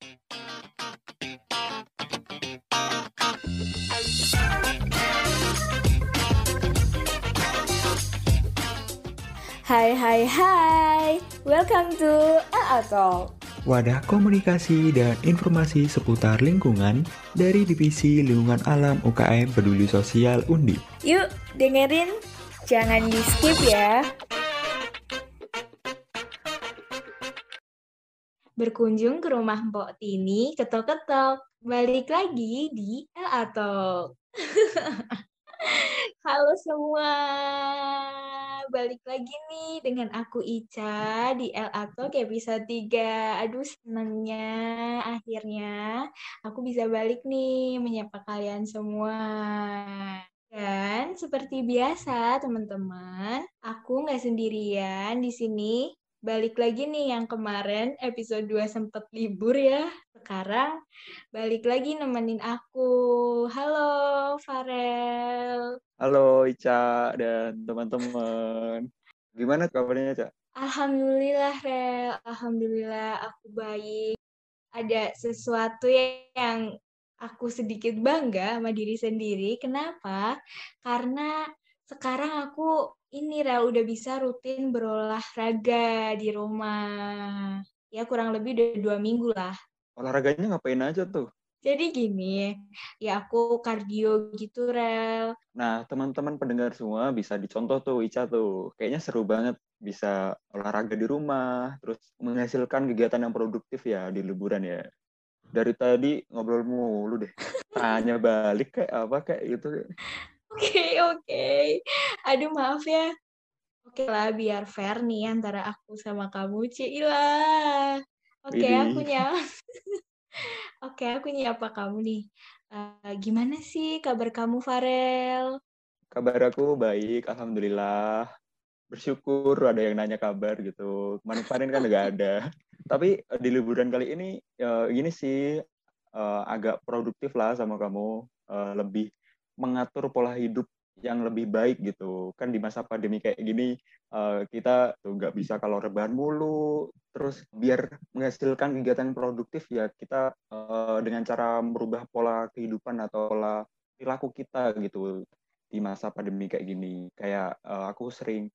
Hai hai hai, welcome to AA Talk. Wadah komunikasi dan informasi seputar lingkungan dari Divisi Lingkungan Alam UKM Peduli Sosial Undi. Yuk dengerin, jangan di skip ya. Berkunjung ke rumah Mbok Tini, ketok-ketok. Balik lagi di AA Talk. Halo semua, balik lagi nih dengan aku Ica di LA Talk episode 3. Aduh senangnya akhirnya aku bisa balik nih menyapa kalian semua. Dan seperti biasa teman-teman, aku nggak sendirian di sini balik lagi nih yang kemarin episode 2 sempet libur ya. Sekarang balik lagi nemenin aku. Halo Farel. Halo Ica dan teman-teman. Gimana kabarnya, Ica? Alhamdulillah, Rel. Alhamdulillah aku baik. Ada sesuatu yang aku sedikit bangga sama diri sendiri. Kenapa? Karena sekarang aku ini Rel udah bisa rutin berolahraga di rumah. Ya kurang lebih udah dua minggu lah. Olahraganya ngapain aja tuh? Jadi gini, ya aku kardio gitu, Rel. Nah, teman-teman pendengar semua bisa dicontoh tuh Ica tuh. Kayaknya seru banget bisa olahraga di rumah, terus menghasilkan kegiatan yang produktif ya di liburan ya. Dari tadi ngobrol mulu deh. Tanya balik kayak apa kayak gitu. Oke, okay, oke. Okay. Aduh, maaf ya. Oke okay lah, biar fair nih antara aku sama kamu, Cila. Oke, okay, aku nyapa. oke, okay, aku nyapa kamu nih. Uh, gimana sih kabar kamu, Farel? Kabar aku baik, alhamdulillah. Bersyukur ada yang nanya kabar gitu. Kemarin-kemarin kan nggak ada. Tapi di liburan kali ini, uh, gini sih, uh, agak produktif lah sama kamu. Uh, lebih mengatur pola hidup yang lebih baik gitu. Kan di masa pandemi kayak gini uh, kita tuh nggak bisa kalau rebahan mulu. Terus biar menghasilkan kegiatan produktif ya kita uh, dengan cara merubah pola kehidupan atau pola perilaku kita gitu di masa pandemi kayak gini. Kayak uh, aku sering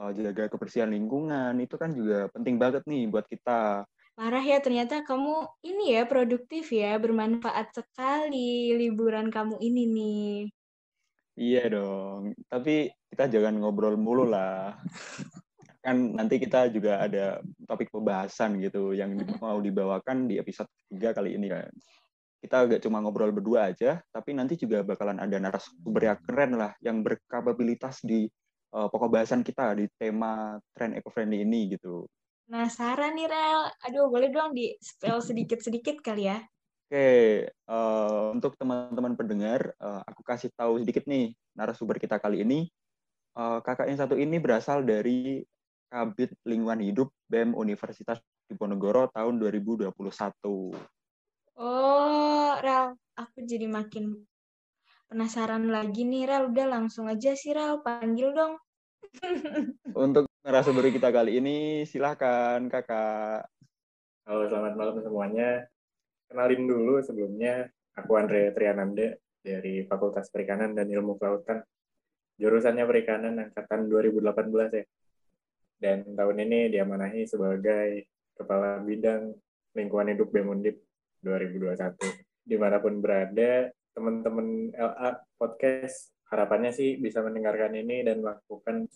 jaga kebersihan lingkungan. Itu kan juga penting banget nih buat kita Parah ya, ternyata kamu ini ya produktif ya, bermanfaat sekali liburan kamu ini nih. Iya dong, tapi kita jangan ngobrol mulu lah. kan nanti kita juga ada topik pembahasan gitu yang mau dibawakan di episode 3 kali ini kan. Kita gak cuma ngobrol berdua aja, tapi nanti juga bakalan ada narasumber yang keren lah, yang berkapabilitas di uh, pokok bahasan kita di tema trend eco-friendly ini gitu. Penasaran nih, Rel. Aduh, boleh dong di spell sedikit-sedikit kali ya? Oke, uh, untuk teman-teman pendengar, uh, aku kasih tahu sedikit nih narasumber kita kali ini. Uh, kakak yang satu ini berasal dari Kabit Lingkungan Hidup BEM Universitas Diponegoro tahun 2021. Oh, Rel, aku jadi makin penasaran lagi nih, Rel. Udah langsung aja sih, Rel. Panggil dong. Untuk narasumber kita kali ini, silahkan kakak. Halo, selamat malam semuanya. Kenalin dulu sebelumnya, aku Andre Triananda dari Fakultas Perikanan dan Ilmu Kelautan. Jurusannya Perikanan Angkatan 2018 ya. Dan tahun ini diamanahi sebagai Kepala Bidang Lingkungan Hidup BEMUNDIP 2021. Di mana pun berada, teman-teman LA Podcast harapannya sih bisa mendengarkan ini dan melakukan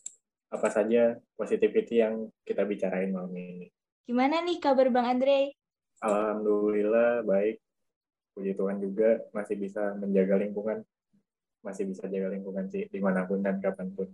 apa saja positivity yang kita bicarain malam ini. Gimana nih kabar Bang Andre? Alhamdulillah baik. Puji Tuhan juga masih bisa menjaga lingkungan. Masih bisa jaga lingkungan sih di mana pun dan kapan pun.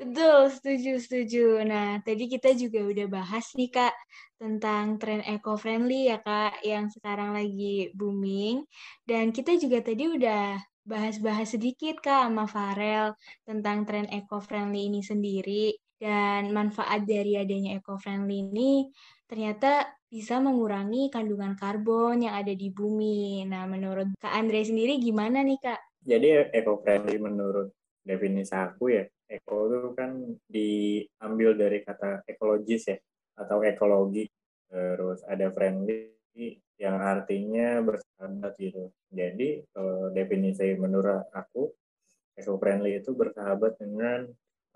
Betul, setuju, setuju. Nah, tadi kita juga udah bahas nih, Kak, tentang tren eco-friendly ya, Kak, yang sekarang lagi booming. Dan kita juga tadi udah bahas-bahas sedikit Kak sama Farel tentang tren eco-friendly ini sendiri dan manfaat dari adanya eco-friendly ini ternyata bisa mengurangi kandungan karbon yang ada di bumi. Nah, menurut Kak Andre sendiri gimana nih Kak? Jadi eco-friendly menurut definisi aku ya, eco itu kan diambil dari kata ekologis ya, atau ekologi. terus ada friendly yang artinya bersahabat gitu. Jadi uh, definisi menurut aku eco friendly itu bersahabat dengan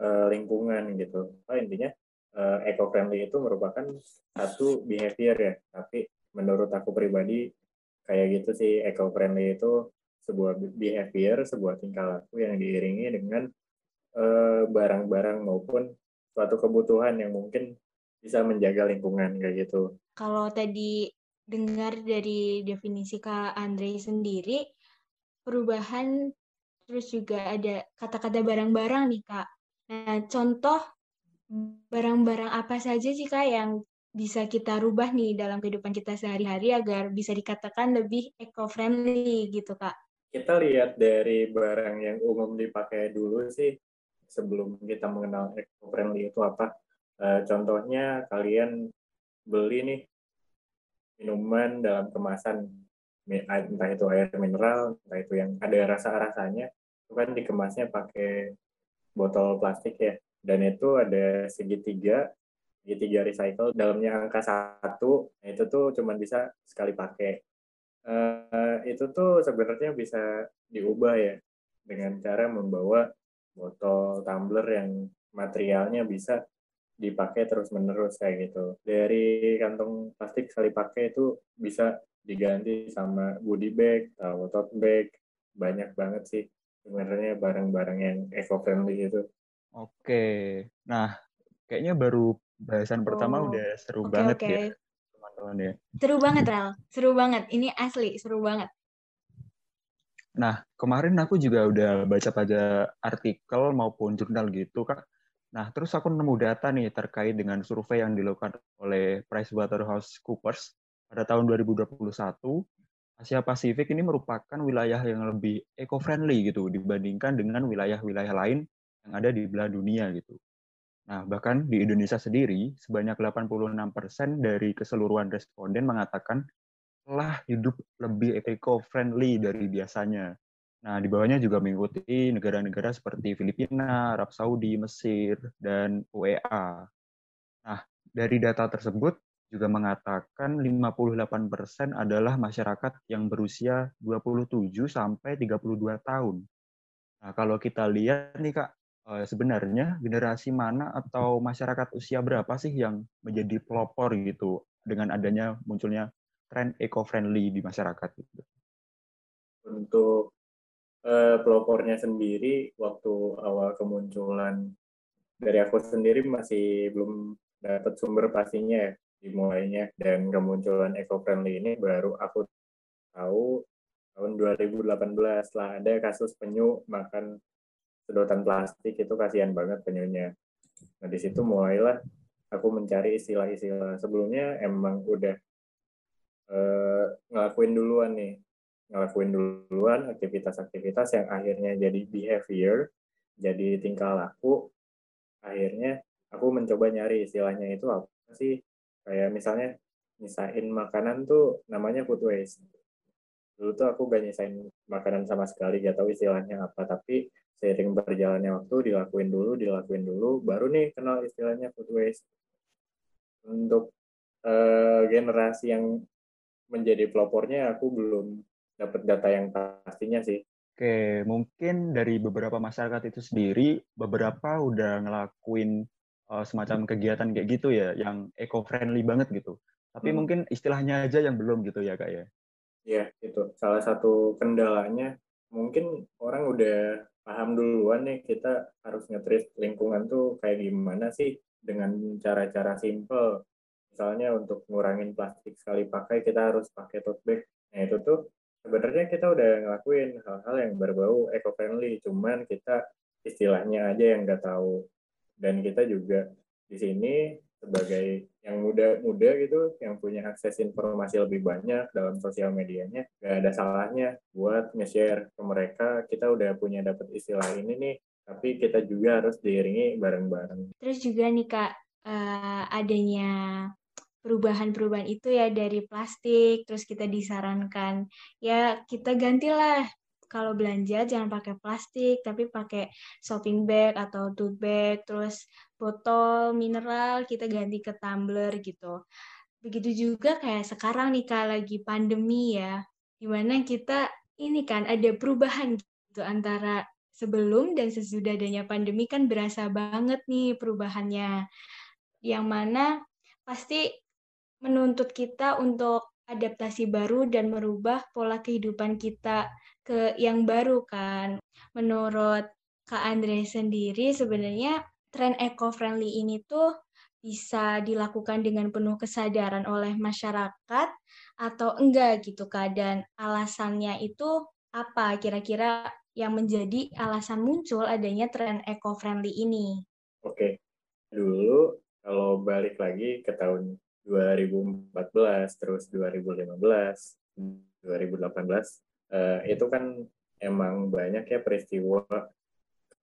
uh, lingkungan gitu. Oh, intinya uh, eh, eco friendly itu merupakan satu behavior ya, tapi menurut aku pribadi kayak gitu sih eco friendly itu sebuah behavior, sebuah tingkah laku yang diiringi dengan barang-barang uh, maupun suatu kebutuhan yang mungkin bisa menjaga lingkungan kayak gitu. Kalau tadi dengar dari definisi Kak Andre sendiri, perubahan terus juga ada kata-kata barang-barang nih Kak. Nah, contoh barang-barang apa saja sih Kak yang bisa kita rubah nih dalam kehidupan kita sehari-hari agar bisa dikatakan lebih eco-friendly gitu Kak? Kita lihat dari barang yang umum dipakai dulu sih sebelum kita mengenal eco-friendly itu apa. Uh, contohnya kalian beli nih minuman dalam kemasan entah itu air mineral, entah itu yang ada rasa-rasanya, itu kan dikemasnya pakai botol plastik ya. Dan itu ada segitiga, segitiga recycle, dalamnya angka satu, nah itu tuh cuma bisa sekali pakai. Uh, itu tuh sebenarnya bisa diubah ya, dengan cara membawa botol tumbler yang materialnya bisa dipakai terus menerus kayak gitu. Dari kantong plastik sekali pakai itu bisa diganti sama goodie bag atau tote bag. Banyak banget sih sebenarnya barang-barang yang eco friendly itu oke. Nah kayaknya baru bahasan oh. pertama udah seru okay, banget okay. ya teman-teman ya. Seru banget Ral seru banget. Ini asli seru banget. Nah kemarin aku juga udah baca-baca artikel maupun jurnal gitu kak Nah, terus aku nemu data nih terkait dengan survei yang dilakukan oleh PricewaterhouseCoopers pada tahun 2021. Asia Pasifik ini merupakan wilayah yang lebih eco-friendly gitu dibandingkan dengan wilayah-wilayah lain yang ada di belahan dunia gitu. Nah, bahkan di Indonesia sendiri, sebanyak 86% dari keseluruhan responden mengatakan telah hidup lebih eco-friendly dari biasanya. Nah, di bawahnya juga mengikuti negara-negara seperti Filipina, Arab Saudi, Mesir, dan UEA. Nah, dari data tersebut juga mengatakan 58% adalah masyarakat yang berusia 27 sampai 32 tahun. Nah, kalau kita lihat nih Kak, eh, sebenarnya generasi mana atau masyarakat usia berapa sih yang menjadi pelopor gitu dengan adanya munculnya tren eco-friendly di masyarakat gitu? Untuk pelopornya sendiri waktu awal kemunculan dari aku sendiri masih belum dapat sumber pastinya ya dimulainya dan kemunculan eco-friendly ini baru aku tahu tahun 2018 setelah ada kasus penyu makan sedotan plastik itu kasihan banget penyunya. Nah di situ mulailah aku mencari istilah-istilah sebelumnya emang udah uh, ngelakuin duluan nih ngelakuin duluan aktivitas-aktivitas yang akhirnya jadi behavior, jadi tingkah laku, akhirnya aku mencoba nyari istilahnya itu apa sih? Kayak misalnya nyisain makanan tuh namanya food waste. Dulu tuh aku gak nyisain makanan sama sekali, gak tahu istilahnya apa, tapi seiring berjalannya waktu dilakuin dulu, dilakuin dulu, baru nih kenal istilahnya food waste. Untuk uh, generasi yang menjadi pelopornya aku belum dapat data yang pastinya sih. Oke, mungkin dari beberapa masyarakat itu sendiri, beberapa udah ngelakuin uh, semacam kegiatan kayak gitu ya, yang eco-friendly banget gitu. Tapi hmm. mungkin istilahnya aja yang belum gitu ya, Kak ya? Iya, itu. Salah satu kendalanya, mungkin orang udah paham duluan nih, kita harus ngetrit lingkungan tuh kayak gimana sih dengan cara-cara simple. Misalnya untuk ngurangin plastik sekali pakai, kita harus pakai tote bag. Nah, itu tuh sebenarnya kita udah ngelakuin hal-hal yang berbau eco-friendly, cuman kita istilahnya aja yang nggak tahu. Dan kita juga di sini sebagai yang muda-muda gitu, yang punya akses informasi lebih banyak dalam sosial medianya, nggak ada salahnya buat nge-share ke mereka, kita udah punya dapat istilah ini nih, tapi kita juga harus diiringi bareng-bareng. Terus juga nih Kak, uh, adanya perubahan-perubahan itu ya dari plastik, terus kita disarankan ya kita gantilah kalau belanja jangan pakai plastik tapi pakai shopping bag atau tote bag, terus botol mineral kita ganti ke tumbler gitu. begitu juga kayak sekarang nih Kak lagi pandemi ya, di mana kita ini kan ada perubahan gitu antara sebelum dan sesudah adanya pandemi kan berasa banget nih perubahannya. Yang mana pasti menuntut kita untuk adaptasi baru dan merubah pola kehidupan kita ke yang baru kan. Menurut Kak Andre sendiri sebenarnya tren eco-friendly ini tuh bisa dilakukan dengan penuh kesadaran oleh masyarakat atau enggak gitu Kak dan alasannya itu apa kira-kira yang menjadi alasan muncul adanya tren eco-friendly ini? Oke, dulu kalau balik lagi ke tahun 2014 terus 2015 2018 eh, itu kan emang banyak ya peristiwa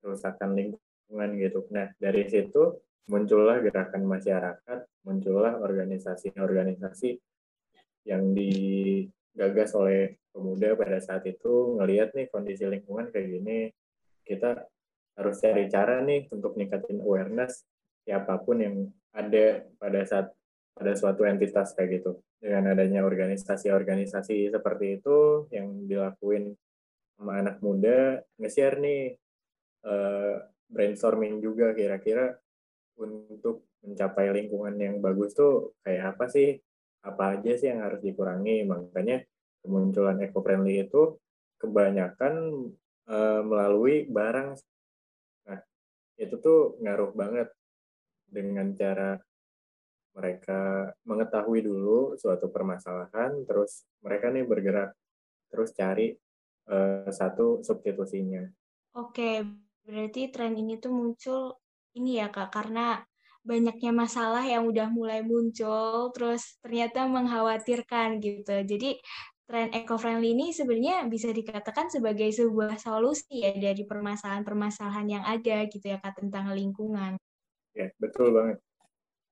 kerusakan lingkungan gitu. Nah dari situ muncullah gerakan masyarakat, muncullah organisasi-organisasi yang digagas oleh pemuda pada saat itu ngelihat nih kondisi lingkungan kayak gini, kita harus cari cara nih untuk ningkatin awareness siapa pun yang ada pada saat pada suatu entitas kayak gitu. Dengan adanya organisasi-organisasi seperti itu yang dilakuin sama anak muda, nge-share nih uh, brainstorming juga kira-kira untuk mencapai lingkungan yang bagus tuh kayak apa sih? Apa aja sih yang harus dikurangi? Makanya kemunculan eco-friendly itu kebanyakan e, melalui barang. Nah, itu tuh ngaruh banget dengan cara mereka mengetahui dulu suatu permasalahan, terus mereka nih bergerak, terus cari e, satu substitusinya. Oke, berarti tren ini tuh muncul ini ya Kak, karena banyaknya masalah yang udah mulai muncul, terus ternyata mengkhawatirkan gitu. Jadi tren eco-friendly ini sebenarnya bisa dikatakan sebagai sebuah solusi ya dari permasalahan-permasalahan yang ada gitu ya Kak tentang lingkungan. Ya, betul banget.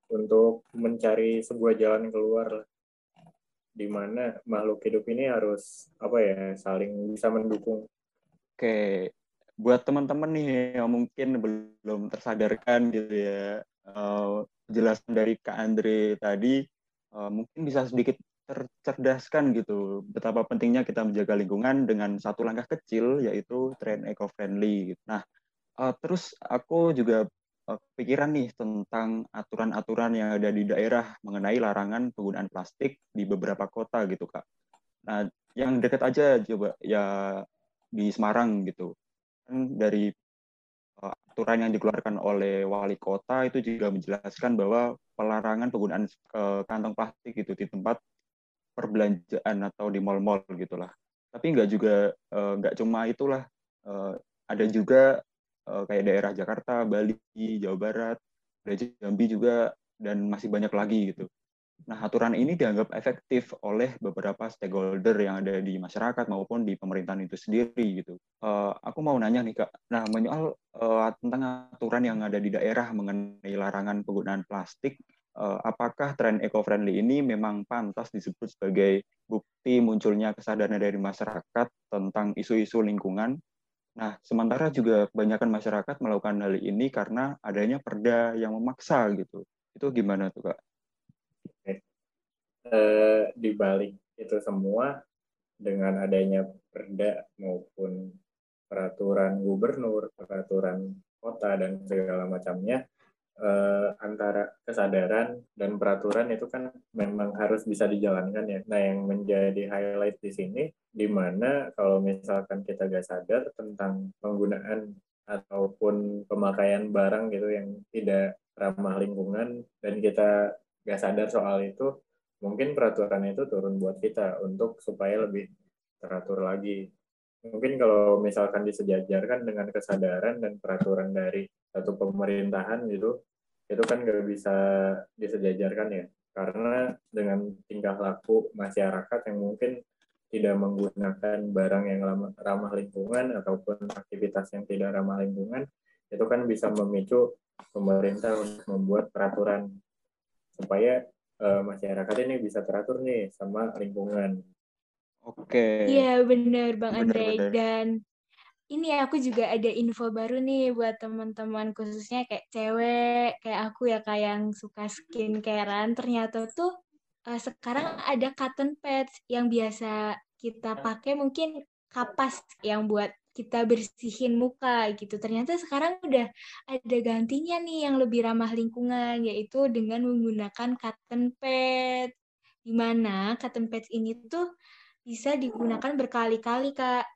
Untuk mencari sebuah jalan keluar di mana makhluk hidup ini harus apa ya saling bisa mendukung. Oke, buat teman-teman nih yang mungkin belum tersadarkan gitu ya uh, dari Kak Andre tadi uh, mungkin bisa sedikit tercerdaskan gitu betapa pentingnya kita menjaga lingkungan dengan satu langkah kecil yaitu tren eco-friendly. Gitu. Nah uh, terus aku juga pikiran nih tentang aturan-aturan yang ada di daerah mengenai larangan penggunaan plastik di beberapa kota gitu kak. Nah yang dekat aja coba ya di Semarang gitu dari uh, aturan yang dikeluarkan oleh wali kota itu juga menjelaskan bahwa pelarangan penggunaan uh, kantong plastik itu di tempat perbelanjaan atau di mal-mal gitulah. Tapi nggak juga nggak cuma itulah ada juga uh, kayak daerah Jakarta, Bali, Jawa Barat, ada Jambi juga dan masih banyak lagi gitu. Nah, aturan ini dianggap efektif oleh beberapa stakeholder yang ada di masyarakat maupun di pemerintahan itu sendiri gitu. Uh, aku mau nanya nih kak, nah menyoal uh, tentang aturan yang ada di daerah mengenai larangan penggunaan plastik, uh, apakah tren eco-friendly ini memang pantas disebut sebagai bukti munculnya kesadaran dari masyarakat tentang isu-isu lingkungan? Nah, sementara juga kebanyakan masyarakat melakukan hal ini karena adanya perda yang memaksa gitu. Itu gimana tuh kak? eh, di balik itu semua dengan adanya perda maupun peraturan gubernur, peraturan kota dan segala macamnya eh, antara kesadaran dan peraturan itu kan memang harus bisa dijalankan ya. Nah, yang menjadi highlight di sini di mana kalau misalkan kita gak sadar tentang penggunaan ataupun pemakaian barang gitu yang tidak ramah lingkungan dan kita gak sadar soal itu mungkin peraturan itu turun buat kita untuk supaya lebih teratur lagi. Mungkin kalau misalkan disejajarkan dengan kesadaran dan peraturan dari satu pemerintahan gitu, itu kan nggak bisa disejajarkan ya. Karena dengan tingkah laku masyarakat yang mungkin tidak menggunakan barang yang ramah lingkungan ataupun aktivitas yang tidak ramah lingkungan, itu kan bisa memicu pemerintah untuk membuat peraturan supaya uh, masyarakat ini bisa teratur nih sama lingkungan. Oke. Iya benar Bang Andre dan ini aku juga ada info baru nih buat teman-teman khususnya kayak cewek kayak aku ya kayak yang suka skincarean ternyata tuh uh, sekarang ada cotton pads yang biasa kita pakai mungkin kapas yang buat kita bersihin muka gitu. Ternyata sekarang udah ada gantinya nih yang lebih ramah lingkungan yaitu dengan menggunakan cotton pad. Di mana cotton pads ini tuh bisa digunakan berkali-kali, Kak.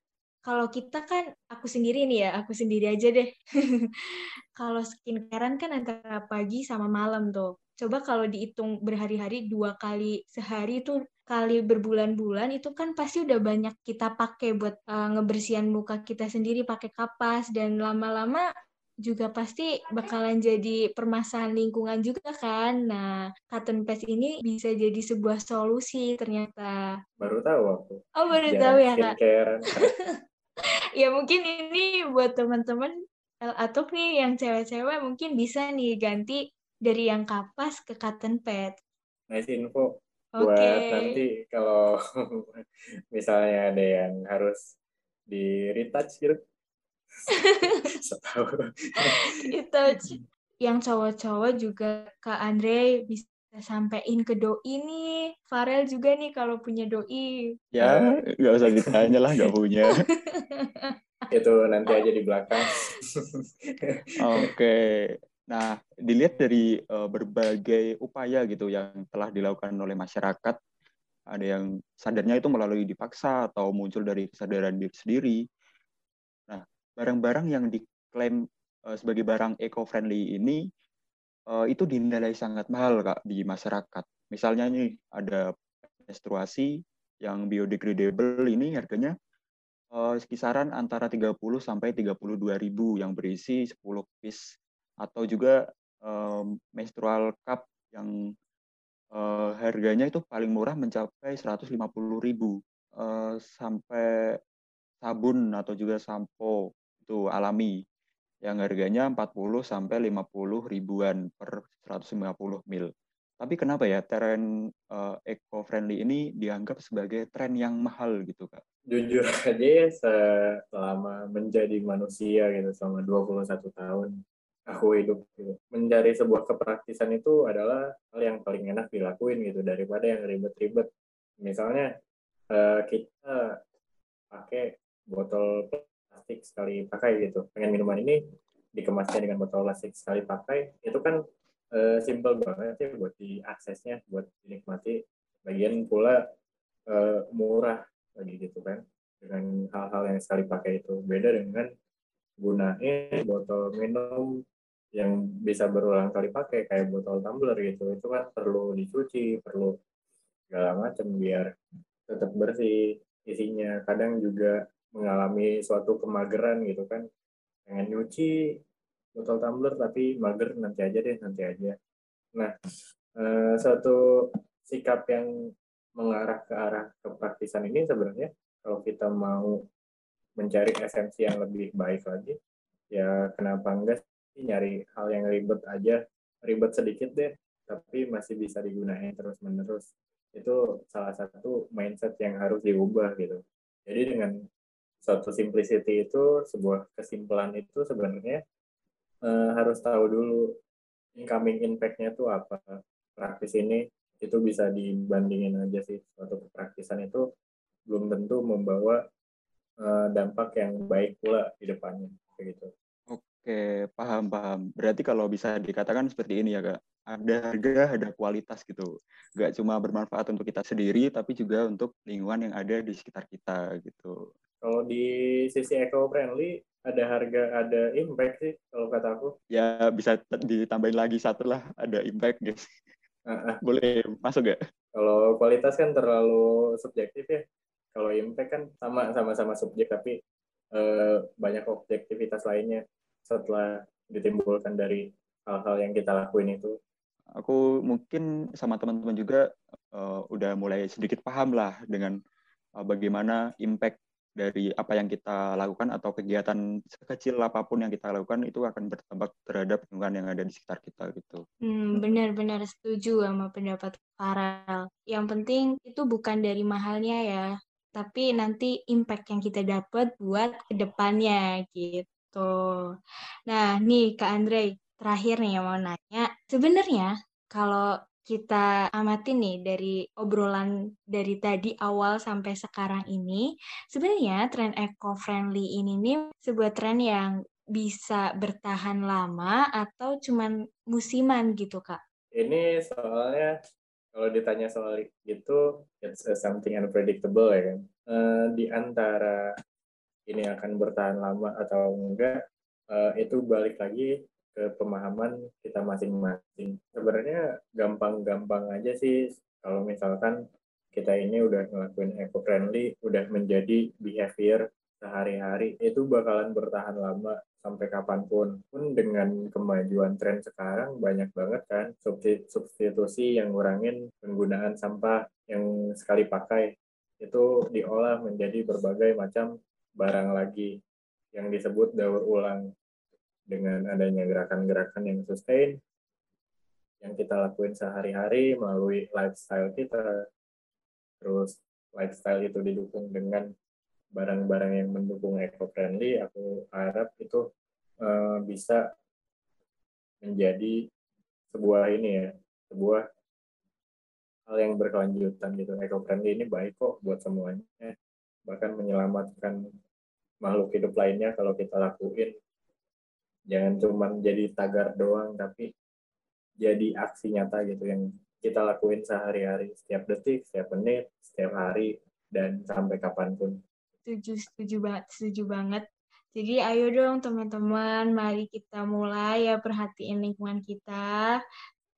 Kalau kita kan aku sendiri nih ya, aku sendiri aja deh. kalau skincarean kan antara pagi sama malam tuh. Coba kalau dihitung berhari-hari dua kali sehari tuh kali berbulan-bulan itu kan pasti udah banyak kita pakai buat uh, ngebersihan muka kita sendiri pakai kapas dan lama-lama juga pasti bakalan jadi permasalahan lingkungan juga kan. Nah, cotton pads ini bisa jadi sebuah solusi ternyata. Baru tahu aku. Oh, baru Jangan tahu ya, Kak. ya mungkin ini buat teman-teman atau nih yang cewek-cewek mungkin bisa nih ganti dari yang kapas ke cotton pad. Nice info buat okay. nanti kalau misalnya ada yang harus di retouch gitu retouch yang cowok-cowok juga Kak Andre bisa sampein ke doi nih Farel juga nih kalau punya doi ya nggak usah ditanya lah nggak punya itu nanti aja di belakang oke okay. Nah, dilihat dari uh, berbagai upaya gitu yang telah dilakukan oleh masyarakat, ada yang sadarnya itu melalui dipaksa atau muncul dari kesadaran diri sendiri. Nah, barang-barang yang diklaim uh, sebagai barang eco-friendly ini uh, itu dinilai sangat mahal kak di masyarakat. Misalnya nih ada menstruasi yang biodegradable ini harganya uh, kisaran antara 30 sampai 32 ribu yang berisi 10 piece. Atau juga um, menstrual cup yang uh, harganya itu paling murah mencapai 150.000 uh, sampai sabun atau juga sampo itu alami yang harganya 40 sampai 50 ribuan per 150 mil. Tapi kenapa ya tren uh, eco-friendly ini dianggap sebagai tren yang mahal gitu, Kak? Jujur aja ya, selama menjadi manusia gitu, selama 21 tahun, aku hidup gitu. Mencari sebuah kepraktisan itu adalah hal yang paling enak dilakuin gitu daripada yang ribet-ribet. Misalnya uh, kita pakai botol plastik sekali pakai gitu. Pengen minuman ini dikemasnya dengan botol plastik sekali pakai, itu kan uh, simple banget ya buat diaksesnya, buat dinikmati. Bagian pula uh, murah lagi gitu kan dengan hal-hal yang sekali pakai itu beda dengan gunain botol minum yang bisa berulang kali pakai kayak botol tumbler gitu itu kan perlu dicuci perlu segala macam biar tetap bersih isinya kadang juga mengalami suatu kemageran gitu kan. Pengen nyuci botol tumbler tapi mager nanti aja deh nanti aja. Nah eh, suatu sikap yang mengarah ke arah kepraktisan ini sebenarnya kalau kita mau mencari esensi yang lebih baik lagi ya kenapa enggak nyari hal yang ribet aja ribet sedikit deh tapi masih bisa digunakan terus menerus itu salah satu mindset yang harus diubah gitu. Jadi dengan suatu simplicity itu sebuah kesimpulan itu sebenarnya eh, harus tahu dulu incoming impact-nya itu apa praktis ini itu bisa dibandingin aja sih suatu praktisan itu belum tentu membawa eh, dampak yang baik pula di depannya kayak gitu Oke, paham paham. Berarti kalau bisa dikatakan seperti ini ya, Kak. Ada harga, ada kualitas gitu. Gak cuma bermanfaat untuk kita sendiri, tapi juga untuk lingkungan yang ada di sekitar kita gitu. Kalau di sisi eco-friendly, ada harga, ada impact sih kalau kata aku. Ya, bisa ditambahin lagi satu lah, ada impact guys. Uh-uh. Boleh masuk gak? Kalau kualitas kan terlalu subjektif ya. Kalau impact kan sama sama-sama subjek tapi eh, banyak objektivitas lainnya setelah ditimbulkan dari hal-hal yang kita lakuin itu? Aku mungkin sama teman-teman juga uh, udah mulai sedikit paham lah dengan uh, bagaimana impact dari apa yang kita lakukan atau kegiatan sekecil apa pun yang kita lakukan itu akan berdampak terhadap lingkungan yang ada di sekitar kita gitu. Hmm, benar-benar setuju sama pendapat Farel. Yang penting itu bukan dari mahalnya ya, tapi nanti impact yang kita dapat buat ke depannya gitu. Nah, nih Kak Andre, terakhir nih yang mau nanya. Sebenarnya kalau kita amati nih dari obrolan dari tadi awal sampai sekarang ini, sebenarnya tren eco-friendly ini nih sebuah tren yang bisa bertahan lama atau cuman musiman gitu, Kak? Ini soalnya kalau ditanya soal itu, it's something unpredictable ya kan. Uh, di antara ini akan bertahan lama atau enggak, uh, itu balik lagi ke pemahaman kita masing-masing. Sebenarnya gampang-gampang aja sih kalau misalkan kita ini udah ngelakuin eco-friendly, udah menjadi behavior sehari-hari, itu bakalan bertahan lama sampai kapan pun. Pun dengan kemajuan tren sekarang banyak banget kan substitusi yang ngurangin penggunaan sampah yang sekali pakai itu diolah menjadi berbagai macam barang lagi yang disebut daur ulang dengan adanya gerakan-gerakan yang sustain yang kita lakuin sehari-hari melalui lifestyle kita. Terus lifestyle itu didukung dengan barang-barang yang mendukung eco-friendly aku harap itu uh, bisa menjadi sebuah ini ya sebuah hal yang berkelanjutan gitu. Eco-friendly ini baik kok buat semuanya bahkan menyelamatkan makhluk hidup lainnya kalau kita lakuin jangan cuma jadi tagar doang tapi jadi aksi nyata gitu yang kita lakuin sehari-hari. Setiap detik setiap menit setiap hari dan sampai kapan pun. Setuju setuju banget setuju banget. Jadi ayo dong teman-teman mari kita mulai ya perhatiin lingkungan kita.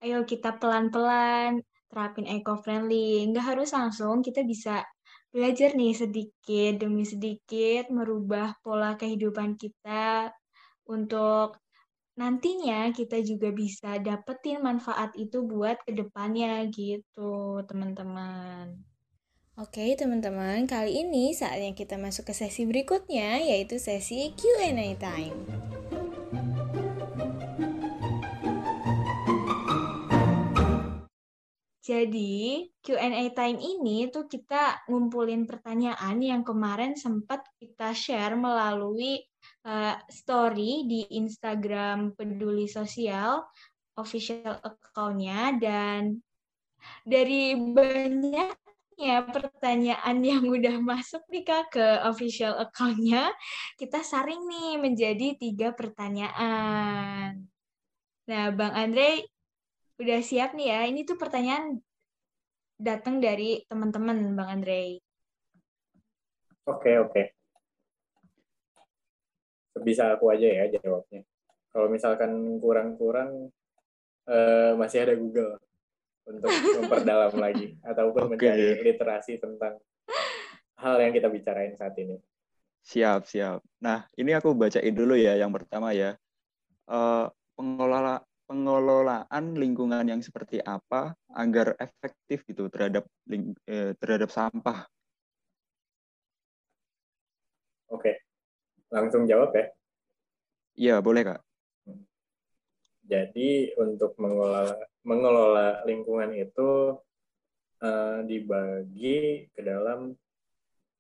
Ayo kita pelan-pelan terapin eco-friendly. Nggak harus langsung kita bisa belajar nih sedikit demi sedikit merubah pola kehidupan kita untuk nantinya kita juga bisa dapetin manfaat itu buat ke depannya gitu teman-teman. Oke teman-teman, kali ini saatnya kita masuk ke sesi berikutnya yaitu sesi Q&A time. Jadi, Q&A time ini tuh kita ngumpulin pertanyaan yang kemarin sempat kita share melalui uh, story di Instagram Peduli Sosial official account-nya dan dari banyaknya pertanyaan yang udah masuk nih kak ke official account-nya kita saring nih menjadi tiga pertanyaan. Nah Bang Andre udah siap nih ya ini tuh pertanyaan datang dari teman-teman Bang Andre. Oke okay, oke. Okay bisa aku aja ya jawabnya. Kalau misalkan kurang-kurang uh, masih ada Google untuk memperdalam lagi ataupun okay. mencari literasi tentang hal yang kita bicarain saat ini. Siap, siap. Nah, ini aku bacain dulu ya yang pertama ya. Uh, pengelola pengelolaan lingkungan yang seperti apa agar efektif gitu terhadap ling, eh, terhadap sampah. Oke langsung jawab ya? Iya, boleh Kak. Jadi untuk mengelola mengelola lingkungan itu uh, dibagi ke dalam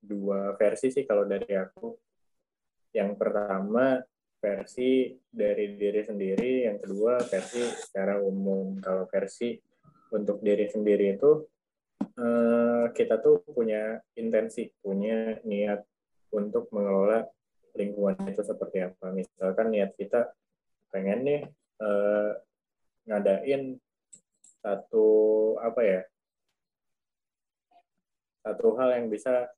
dua versi sih kalau dari aku. Yang pertama versi dari diri sendiri, yang kedua versi secara umum. Kalau versi untuk diri sendiri itu uh, kita tuh punya intensi, punya niat untuk mengelola lingkungan itu seperti apa. Misalkan niat kita pengen nih eh, ngadain satu apa ya satu hal yang bisa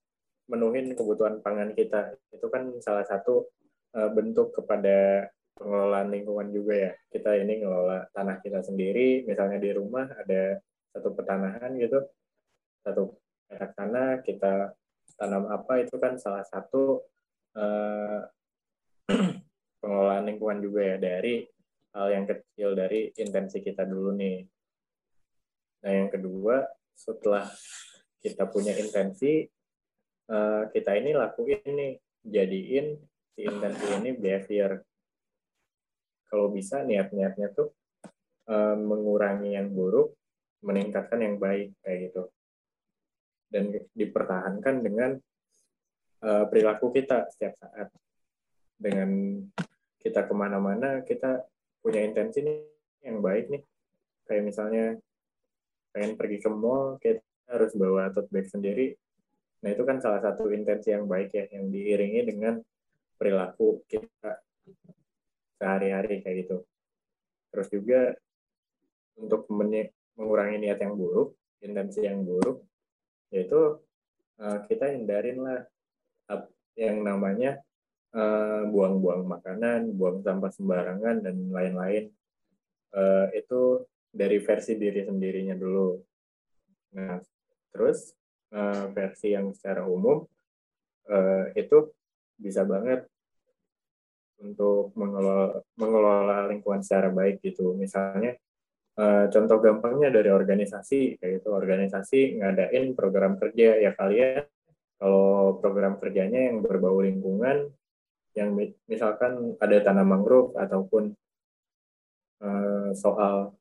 menuhin kebutuhan pangan kita itu kan salah satu eh, bentuk kepada pengelolaan lingkungan juga ya kita ini ngelola tanah kita sendiri misalnya di rumah ada satu petanahan gitu satu tanah kita tanam apa itu kan salah satu uh, pengelolaan lingkungan juga ya dari hal yang kecil dari intensi kita dulu nih. Nah yang kedua setelah kita punya intensi uh, kita ini lakuin nih jadiin si intensi ini behavior. Kalau bisa niat-niatnya tuh uh, mengurangi yang buruk, meningkatkan yang baik kayak gitu. Dan dipertahankan dengan uh, perilaku kita setiap saat. Dengan kita ke mana-mana kita punya intensi nih yang baik nih. Kayak misalnya pengen pergi ke mall kita harus bawa tote bag sendiri. Nah itu kan salah satu intensi yang baik ya yang diiringi dengan perilaku kita sehari-hari kayak gitu. Terus juga untuk mengurangi niat yang buruk intensi yang buruk yaitu uh, kita hindarin lah yang namanya eh, buang-buang uh, makanan, buang sampah sembarangan dan lain-lain. Uh, itu dari versi diri sendirinya dulu. Nah, terus uh, versi yang secara umum uh, itu bisa banget untuk mengelola, mengelola lingkungan secara baik gitu. Misalnya Uh, contoh gampangnya dari organisasi kayak gitu organisasi ngadain program kerja ya kalian kalau program kerjanya yang berbau lingkungan yang misalkan ada tanam mangrove ataupun uh, soal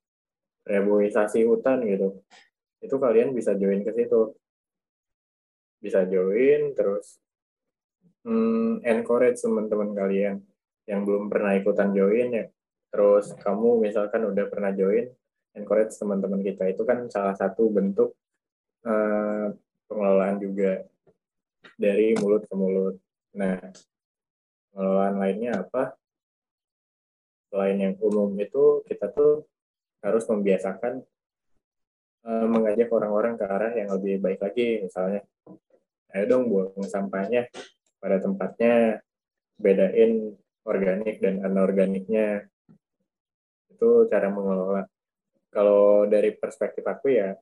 reboisasi hutan gitu itu kalian bisa join ke situ. Bisa join terus hmm, encourage teman-teman kalian yang belum pernah ikutan join ya. Terus kamu misalkan udah pernah join encourage teman-teman kita. Itu kan salah satu bentuk uh, pengelolaan juga dari mulut ke mulut. Nah, pengelolaan lainnya apa? Selain yang umum itu kita tuh harus membiasakan uh, mengajak orang-orang ke arah yang lebih baik lagi. Misalnya, ayo dong buang sampahnya pada tempatnya, bedain organik dan anorganiknya. Itu cara mengelola kalau dari perspektif aku ya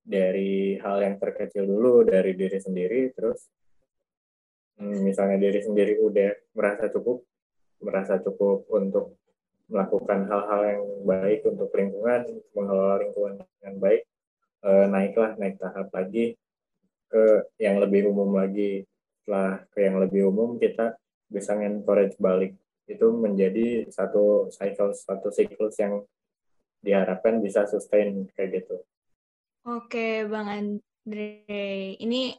dari hal yang terkecil dulu dari diri sendiri terus misalnya diri sendiri udah merasa cukup merasa cukup untuk melakukan hal-hal yang baik untuk lingkungan mengelola lingkungan dengan baik eh, naiklah naik tahap lagi ke yang lebih umum lagi setelah ke yang lebih umum kita bisa encourage balik itu menjadi satu cycle satu siklus yang diharapkan bisa sustain kayak gitu. Oke, Bang Andre. Ini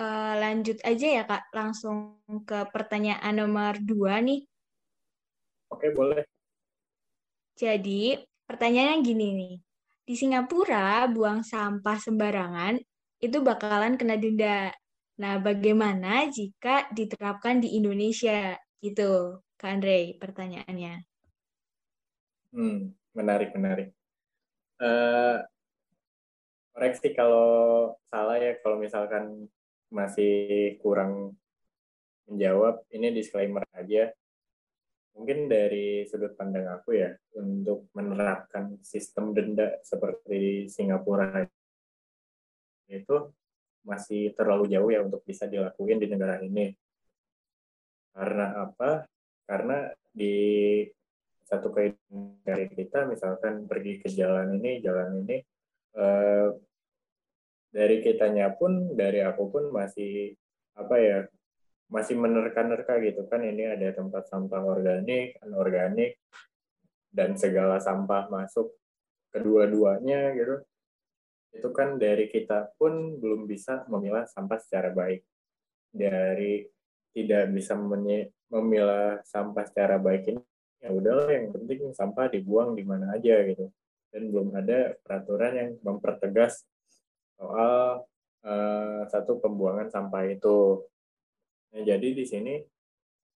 uh, lanjut aja ya, Kak. Langsung ke pertanyaan nomor dua nih. Oke, boleh. Jadi, pertanyaannya gini nih. Di Singapura, buang sampah sembarangan itu bakalan kena denda. Nah, bagaimana jika diterapkan di Indonesia? Gitu, Kak Andre, pertanyaannya. Hmm, menarik, menarik. Uh, koreksi kalau salah ya, kalau misalkan masih kurang menjawab, ini disclaimer aja. Mungkin dari sudut pandang aku ya, untuk menerapkan sistem denda seperti Singapura itu masih terlalu jauh ya untuk bisa dilakuin di negara ini. Karena apa? Karena di satu dari kita misalkan pergi ke jalan ini jalan ini eh, dari kitanya pun dari aku pun masih apa ya masih menerka-nerka gitu kan ini ada tempat sampah organik anorganik dan segala sampah masuk kedua-duanya gitu. Itu kan dari kita pun belum bisa memilah sampah secara baik. Dari tidak bisa memilah sampah secara baik ini ya udahlah yang penting sampah dibuang di mana aja gitu. Dan belum ada peraturan yang mempertegas soal uh, satu pembuangan sampah itu. Nah, jadi di sini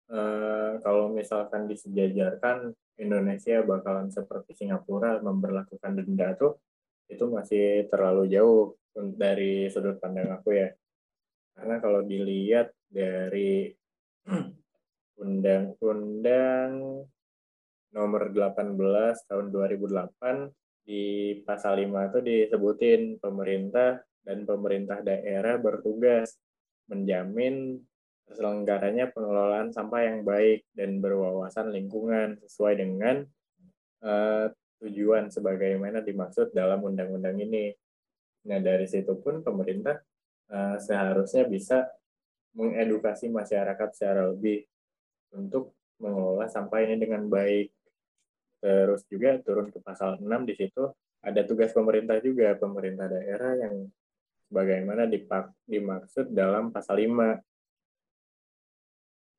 uh, kalau misalkan disejajarkan Indonesia bakalan seperti Singapura memperlakukan denda tuh itu masih terlalu jauh dari sudut pandang aku ya. Karena kalau dilihat dari undang-undang nomor 18 tahun 2008 di pasal 5 itu disebutin pemerintah dan pemerintah daerah bertugas menjamin terselenggaranya pengelolaan sampah yang baik dan berwawasan lingkungan sesuai dengan uh, tujuan sebagaimana dimaksud dalam undang-undang ini. Nah, dari situ pun pemerintah uh, seharusnya bisa mengedukasi masyarakat secara lebih untuk mengelola sampah ini dengan baik Terus juga turun ke pasal 6 di situ ada tugas pemerintah juga, pemerintah daerah yang bagaimana dipak, dimaksud dalam pasal 5.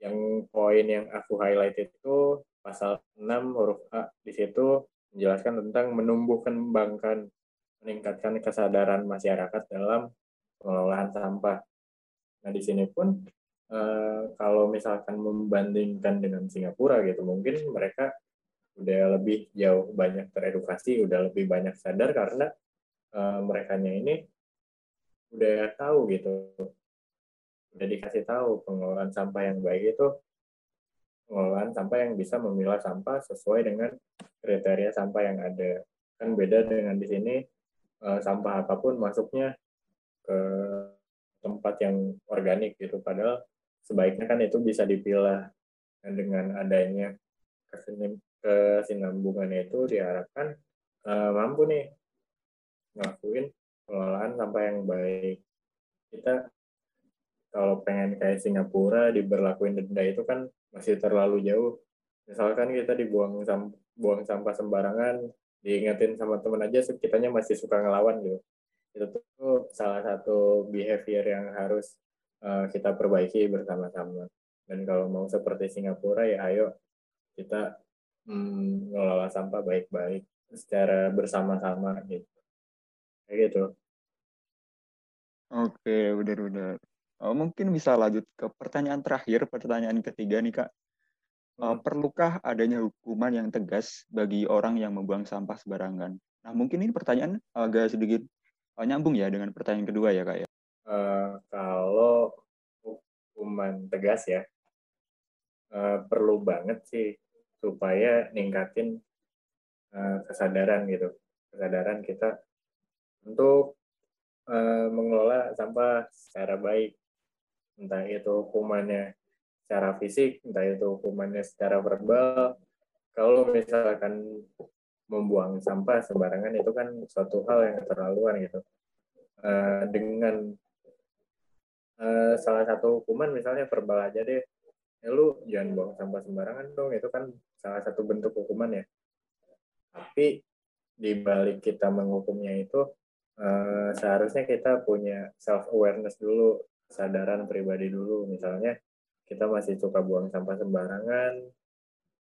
Yang poin yang aku highlight itu pasal 6 huruf A di situ menjelaskan tentang menumbuh kembangkan meningkatkan kesadaran masyarakat dalam pengelolaan sampah. Nah di sini pun eh, kalau misalkan membandingkan dengan Singapura gitu, mungkin mereka udah lebih jauh banyak teredukasi, udah lebih banyak sadar karena eh, mereka ini udah tahu gitu, udah dikasih tahu pengelolaan sampah yang baik itu pengelolaan sampah yang bisa memilah sampah sesuai dengan kriteria sampah yang ada. Kan beda dengan di sini uh, sampah apa pun masuknya ke tempat yang organik gitu padahal sebaiknya kan itu bisa dipilah dengan adanya kesinambungan itu diharapkan uh, mampu nih ngelakuin pengelolaan sampah yang baik. Kita kalau pengen kayak Singapura diberlakuin denda itu kan masih terlalu jauh. Misalkan kita dibuang sam buang sampah sembarangan diingetin sama temen aja kitanya masih suka ngelawan gitu. Itu tuh salah satu behavior yang harus uh, kita perbaiki bersama-sama. Dan kalau mau seperti Singapura ya ayo kita hmm, ngelola sampah baik-baik secara bersama-sama gitu. Kayak gitu. Oke udah-udah oh, mungkin bisa lanjut ke pertanyaan terakhir pertanyaan ketiga nih kak. Uh, perlukah adanya hukuman yang tegas bagi orang yang membuang sampah sembarangan? Nah, mungkin ini pertanyaan agak sedikit uh, nyambung ya dengan pertanyaan kedua ya, Kak ya. Uh, kalau hukuman tegas ya, uh, perlu banget sih supaya ningkatin uh, kesadaran gitu, kesadaran kita untuk uh, mengelola sampah secara baik, entah itu hukumannya secara fisik, entah itu hukumannya secara verbal. Kalau misalkan membuang sampah sembarangan itu kan suatu hal yang keterlaluan gitu. Uh, dengan salah satu hukuman misalnya verbal aja deh, ya lu jangan buang sampah sembarangan dong, itu kan salah satu bentuk hukuman ya. Tapi di balik kita menghukumnya itu uh, seharusnya kita punya self awareness dulu, kesadaran pribadi dulu, misalnya kita masih suka buang sampah sembarangan,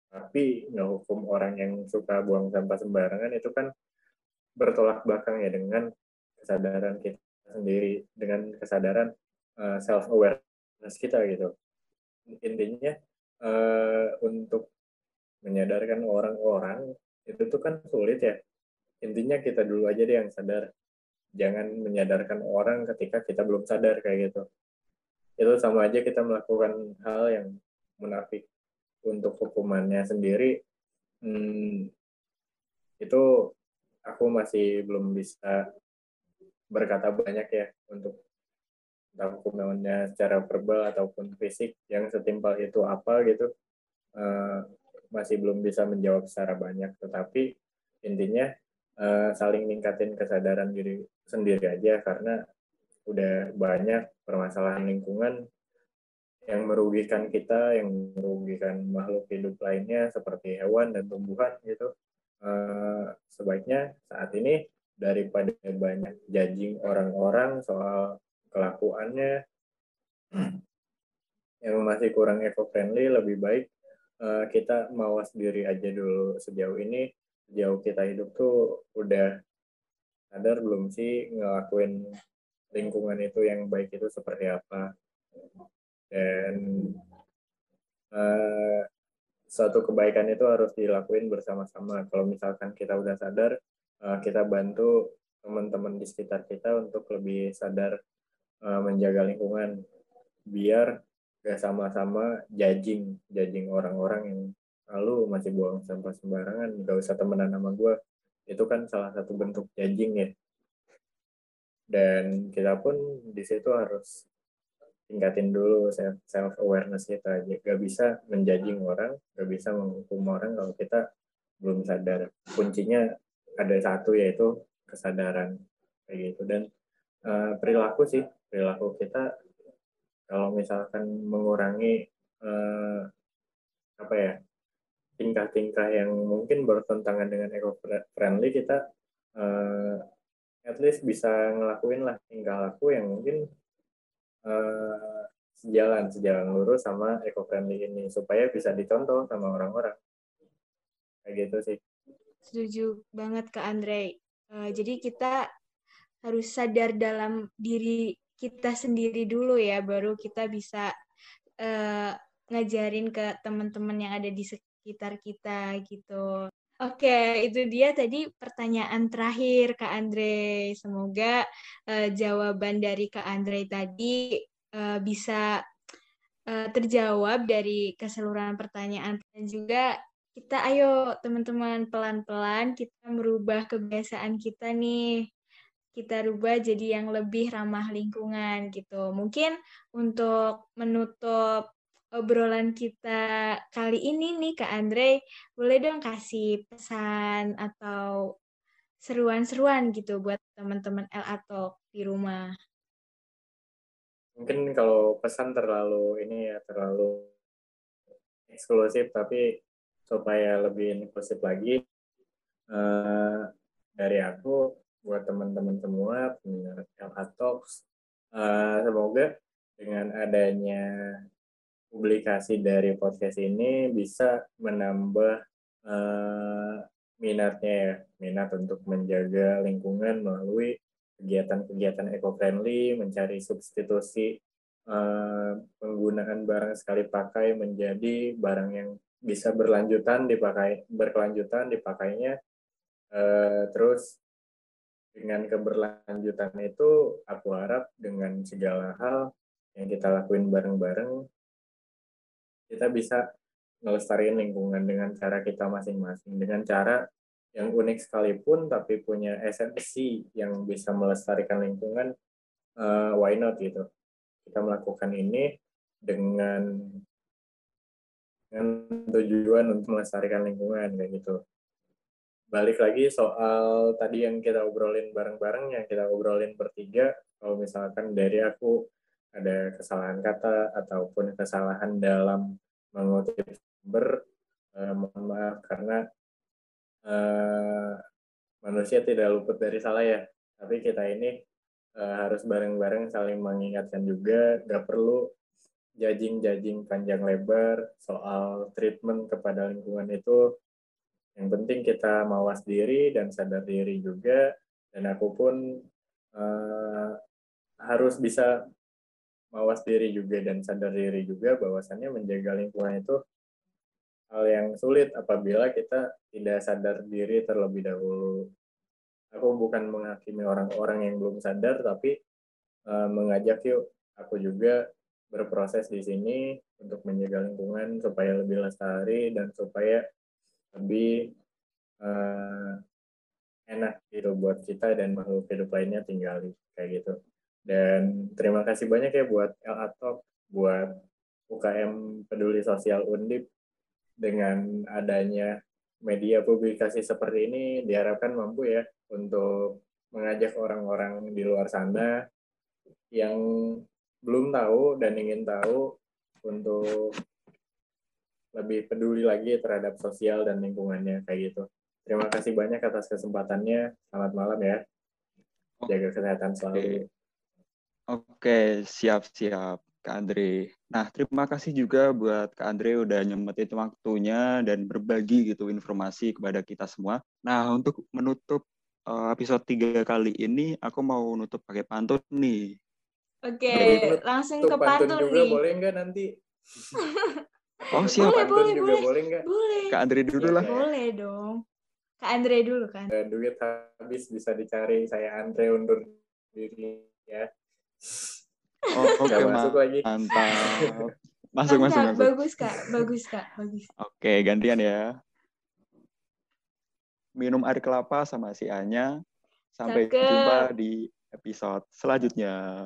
tapi hukum orang yang suka buang sampah sembarangan itu kan bertolak belakang ya dengan kesadaran kita sendiri, dengan kesadaran eh, self awareness kita gitu. Intinya uh, untuk menyadarkan orang-orang itu tuh kan sulit ya. Intinya kita dulu aja deh yang sadar. Jangan menyadarkan orang ketika kita belum sadar kayak gitu itu sama aja kita melakukan hal yang munafik untuk hukumannya sendiri hmm, itu aku masih belum bisa berkata banyak ya untuk hukumannya secara verbal ataupun fisik yang setimpal itu apa gitu uh, masih belum bisa menjawab secara banyak tetapi intinya uh, saling ningkatin kesadaran diri sendiri aja karena udah banyak permasalahan lingkungan yang merugikan kita, yang merugikan makhluk hidup lainnya seperti hewan dan tumbuhan gitu. Uh, sebaiknya saat ini daripada banyak judging orang-orang soal kelakuannya. Yang masih kurang eco-friendly, lebih baik uh, kita mawas diri aja dulu. Sejauh ini. Sejauh kita hidup tuh udah sadar belum sih ngelakuin lingkungan itu yang baik itu seperti apa. Dan uh, suatu kebaikan itu harus dilakuin bersama-sama. Kalau misalkan kita udah sadar uh, kita bantu teman-teman di sekitar kita untuk lebih sadar uh, menjaga lingkungan biar gak sama-sama judging judging orang-orang yang lalu masih buang sampah sembarangan gak usah temenan sama gue itu kan salah satu bentuk judging ya. Dan kita pun di situ harus tingkatin dulu self awareness kita. Gak bisa menjajing orang gak bisa menghukum orang kalau kita belum sadar. Kuncinya ada satu yaitu kesadaran. Kayak gitu. Dan uh, perilaku sih perilaku kita kalau misalkan mengurangi uh, apa ya tingkah-tingkah yang mungkin bertentangan dengan eco friendly kita uh, at least bisa ngelakuin lah tingkah laku yang mungkin uh, sejalan sejalan lurus sama eco friendly ini supaya bisa dicontoh sama orang-orang kayak gitu sih setuju banget ke Andre. Uh, jadi kita harus sadar dalam diri kita sendiri dulu ya, baru kita bisa uh, ngajarin ke teman-teman yang ada di sekitar kita gitu. Oke, itu dia tadi pertanyaan terakhir Kak Andre. Semoga uh, jawaban dari Kak Andre tadi uh, bisa uh, terjawab dari keseluruhan pertanyaan dan juga kita ayo teman-teman pelan-pelan kita merubah kebiasaan kita nih. Kita rubah jadi yang lebih ramah lingkungan gitu. Mungkin untuk menutup obrolan kita kali ini nih Kak Andre, boleh dong kasih pesan atau seruan-seruan gitu buat teman-teman LA Talk di rumah. Mungkin kalau pesan terlalu ini ya terlalu eksklusif tapi supaya lebih inklusif lagi uh, dari aku buat teman-teman semua pendengar LA Talks. Uh, semoga dengan adanya publikasi dari podcast ini bisa menambah uh, minatnya ya, minat untuk menjaga lingkungan melalui kegiatan-kegiatan eco-friendly, mencari substitusi uh, penggunaan barang sekali pakai menjadi barang yang bisa berlanjutan dipakai berkelanjutan dipakainya. Uh, terus dengan keberlanjutan itu aku harap dengan segala hal yang kita lakuin bareng-bareng kita bisa melestarikan lingkungan dengan cara kita masing-masing. Dengan cara yang unik sekalipun tapi punya esensi yang bisa melestarikan lingkungan uh, why not gitu. Kita melakukan ini dengan dengan tujuan untuk melestarikan lingkungan kayak gitu balik lagi soal tadi yang kita obrolin bareng-bareng yang kita obrolin bertiga. Kalau misalkan dari aku ada kesalahan kata ataupun kesalahan dalam mengutip sumber eh, mohon maaf karena eh, manusia tidak luput dari salah ya. Tapi kita ini eh, harus bareng-bareng saling mengingatkan juga. Gak perlu judging-judging panjang lebar soal treatment kepada lingkungan itu yang penting kita mawas diri dan sadar diri juga dan aku pun uh, harus bisa mawas diri juga dan sadar diri juga bahwasannya menjaga lingkungan itu hal yang sulit apabila kita tidak sadar diri terlebih dahulu. Aku bukan menghakimi orang-orang yang belum sadar, tapi uh, mengajak yuk aku juga berproses di sini untuk menjaga lingkungan supaya lebih lestari dan supaya lebih uh, enak gitu buat kita dan makhluk hidup lainnya tinggali kayak gitu. Dan terima kasih banyak ya buat LA Talk, buat UKM Peduli Sosial Undip dengan adanya media publikasi seperti ini diharapkan mampu ya untuk mengajak orang-orang di luar sana yang belum tahu dan ingin tahu untuk lebih peduli lagi terhadap sosial dan lingkungannya kayak gitu. Terima kasih banyak atas kesempatannya. Selamat malam ya. Jaga kesehatan selalu. Oke, siap-siap Kak Andre. Nah, terima kasih juga buat Kak Andre udah nyempetin waktunya dan berbagi gitu informasi kepada kita semua. Nah, untuk menutup uh, episode 3 kali ini, aku mau nutup pakai pantun nih. Oke, okay, langsung ke pantun, pantun juga nih. boleh nggak nanti? oh, siap. Boleh, boleh, juga boleh. boleh nggak? Boleh. Kak Andre dulu lah. Boleh dong. Kak Andre dulu kan. Duit habis bisa dicari, saya Andre undur diri ya. Oh, oke, okay, masuk lagi. Mantap. Masuk, masuk, masuk. Bagus, Kak. Bagus, Kak. Bagus. Oke, gantian ya. Minum air kelapa sama si Anya. Sampai Cakep. jumpa di episode selanjutnya.